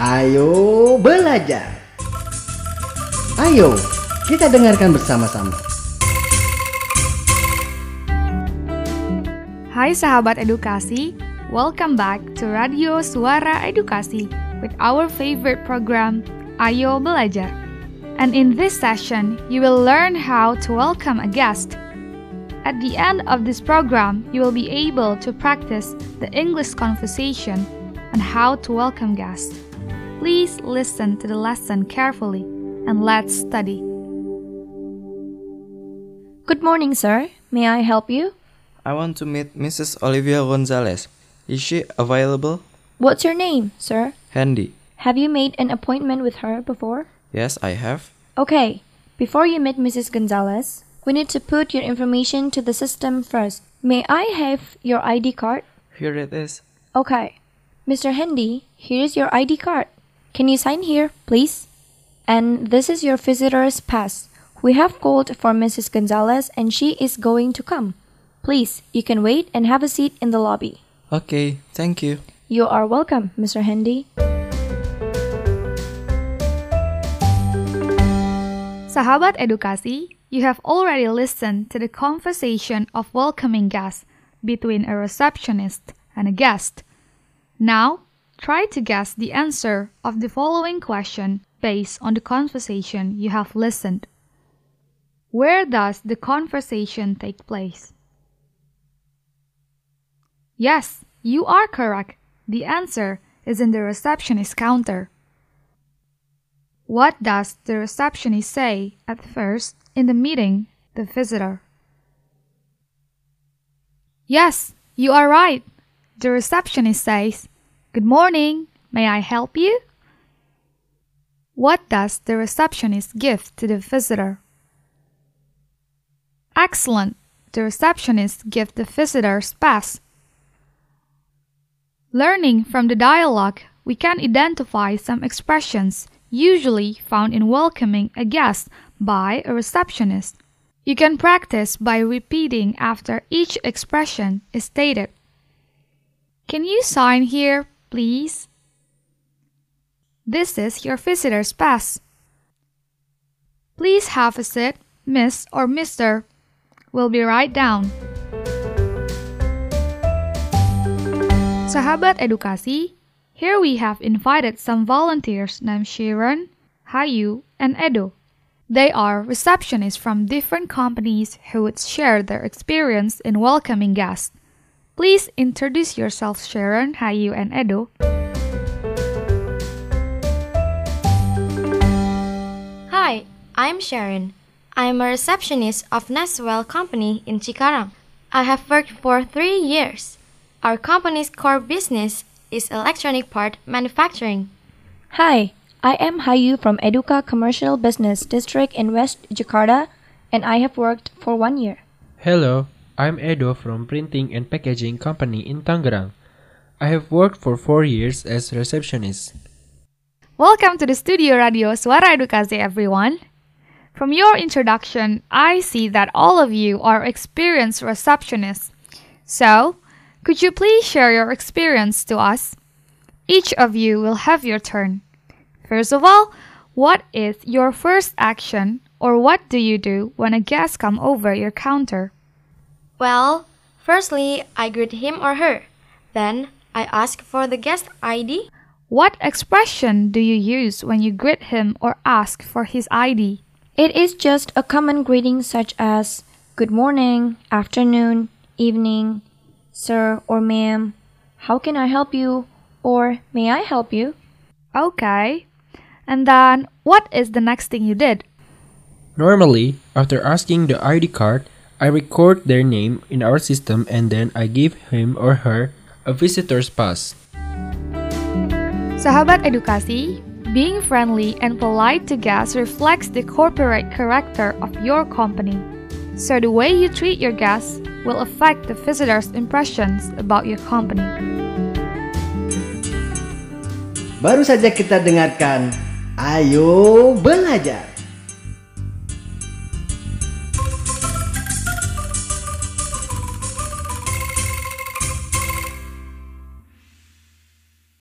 Ayo belajar. Ayo, kita dengarkan bersama-sama. Hai sahabat edukasi, welcome back to Radio Suara Edukasi with our favorite program, Ayo Belajar. And in this session, you will learn how to welcome a guest. At the end of this program, you will be able to practice the English conversation on how to welcome guests. Please listen to the lesson carefully and let's study. Good morning, sir. May I help you? I want to meet Mrs. Olivia Gonzalez. Is she available? What's your name, sir? Handy. Have you made an appointment with her before? Yes, I have. Okay. Before you meet Mrs. Gonzalez, we need to put your information to the system first. May I have your ID card? Here it is. Okay. Mr. Handy, here is your ID card. Can you sign here, please? And this is your visitor's pass. We have called for Mrs. Gonzalez and she is going to come. Please, you can wait and have a seat in the lobby. Okay, thank you. You are welcome, Mr. Handy. Sahabat edukasi, you have already listened to the conversation of welcoming guests between a receptionist and a guest. Now, try to guess the answer of the following question based on the conversation you have listened. Where does the conversation take place? Yes, you are correct. The answer is in the receptionist counter. What does the receptionist say at first in the meeting the visitor? Yes, you are right. The receptionist says, Good morning, may I help you? What does the receptionist give to the visitor? Excellent. The receptionist gives the visitor's pass. Learning from the dialogue, we can identify some expressions usually found in welcoming a guest by a receptionist. You can practice by repeating after each expression is stated. Can you sign here, please? This is your visitor's pass. Please have a seat, Miss or Mr. We'll be right down. Sahabat edukasi, here we have invited some volunteers named Sharon, Hayu, and Edo. They are receptionists from different companies who would share their experience in welcoming guests. Please introduce yourselves, Sharon, Hayu, and Edo. Hi, I'm Sharon. I'm a receptionist of Neswell Company in Cikarang. I have worked for three years. Our company's core business is electronic part manufacturing. Hi, I am Hayu from Educa Commercial Business District in West Jakarta and I have worked for one year. Hello, I'm Edo from Printing and Packaging Company in Tangerang. I have worked for four years as receptionist. Welcome to the Studio Radio Suara Edukasi, everyone. From your introduction, I see that all of you are experienced receptionists. So, could you please share your experience to us? Each of you will have your turn. First of all, what is your first action or what do you do when a guest come over your counter? Well, firstly, I greet him or her. Then, I ask for the guest ID. What expression do you use when you greet him or ask for his ID? It is just a common greeting such as good morning, afternoon, evening, sir or ma'am, how can I help you? Or may I help you? Okay. And then, what is the next thing you did? Normally, after asking the ID card, I record their name in our system and then I give him or her a visitor's pass. Sahabat edukasi, being friendly and polite to guests reflects the corporate character of your company. So the way you treat your guests will affect the visitors' impressions about your company. Baru saja kita dengarkan Ayo Belajar.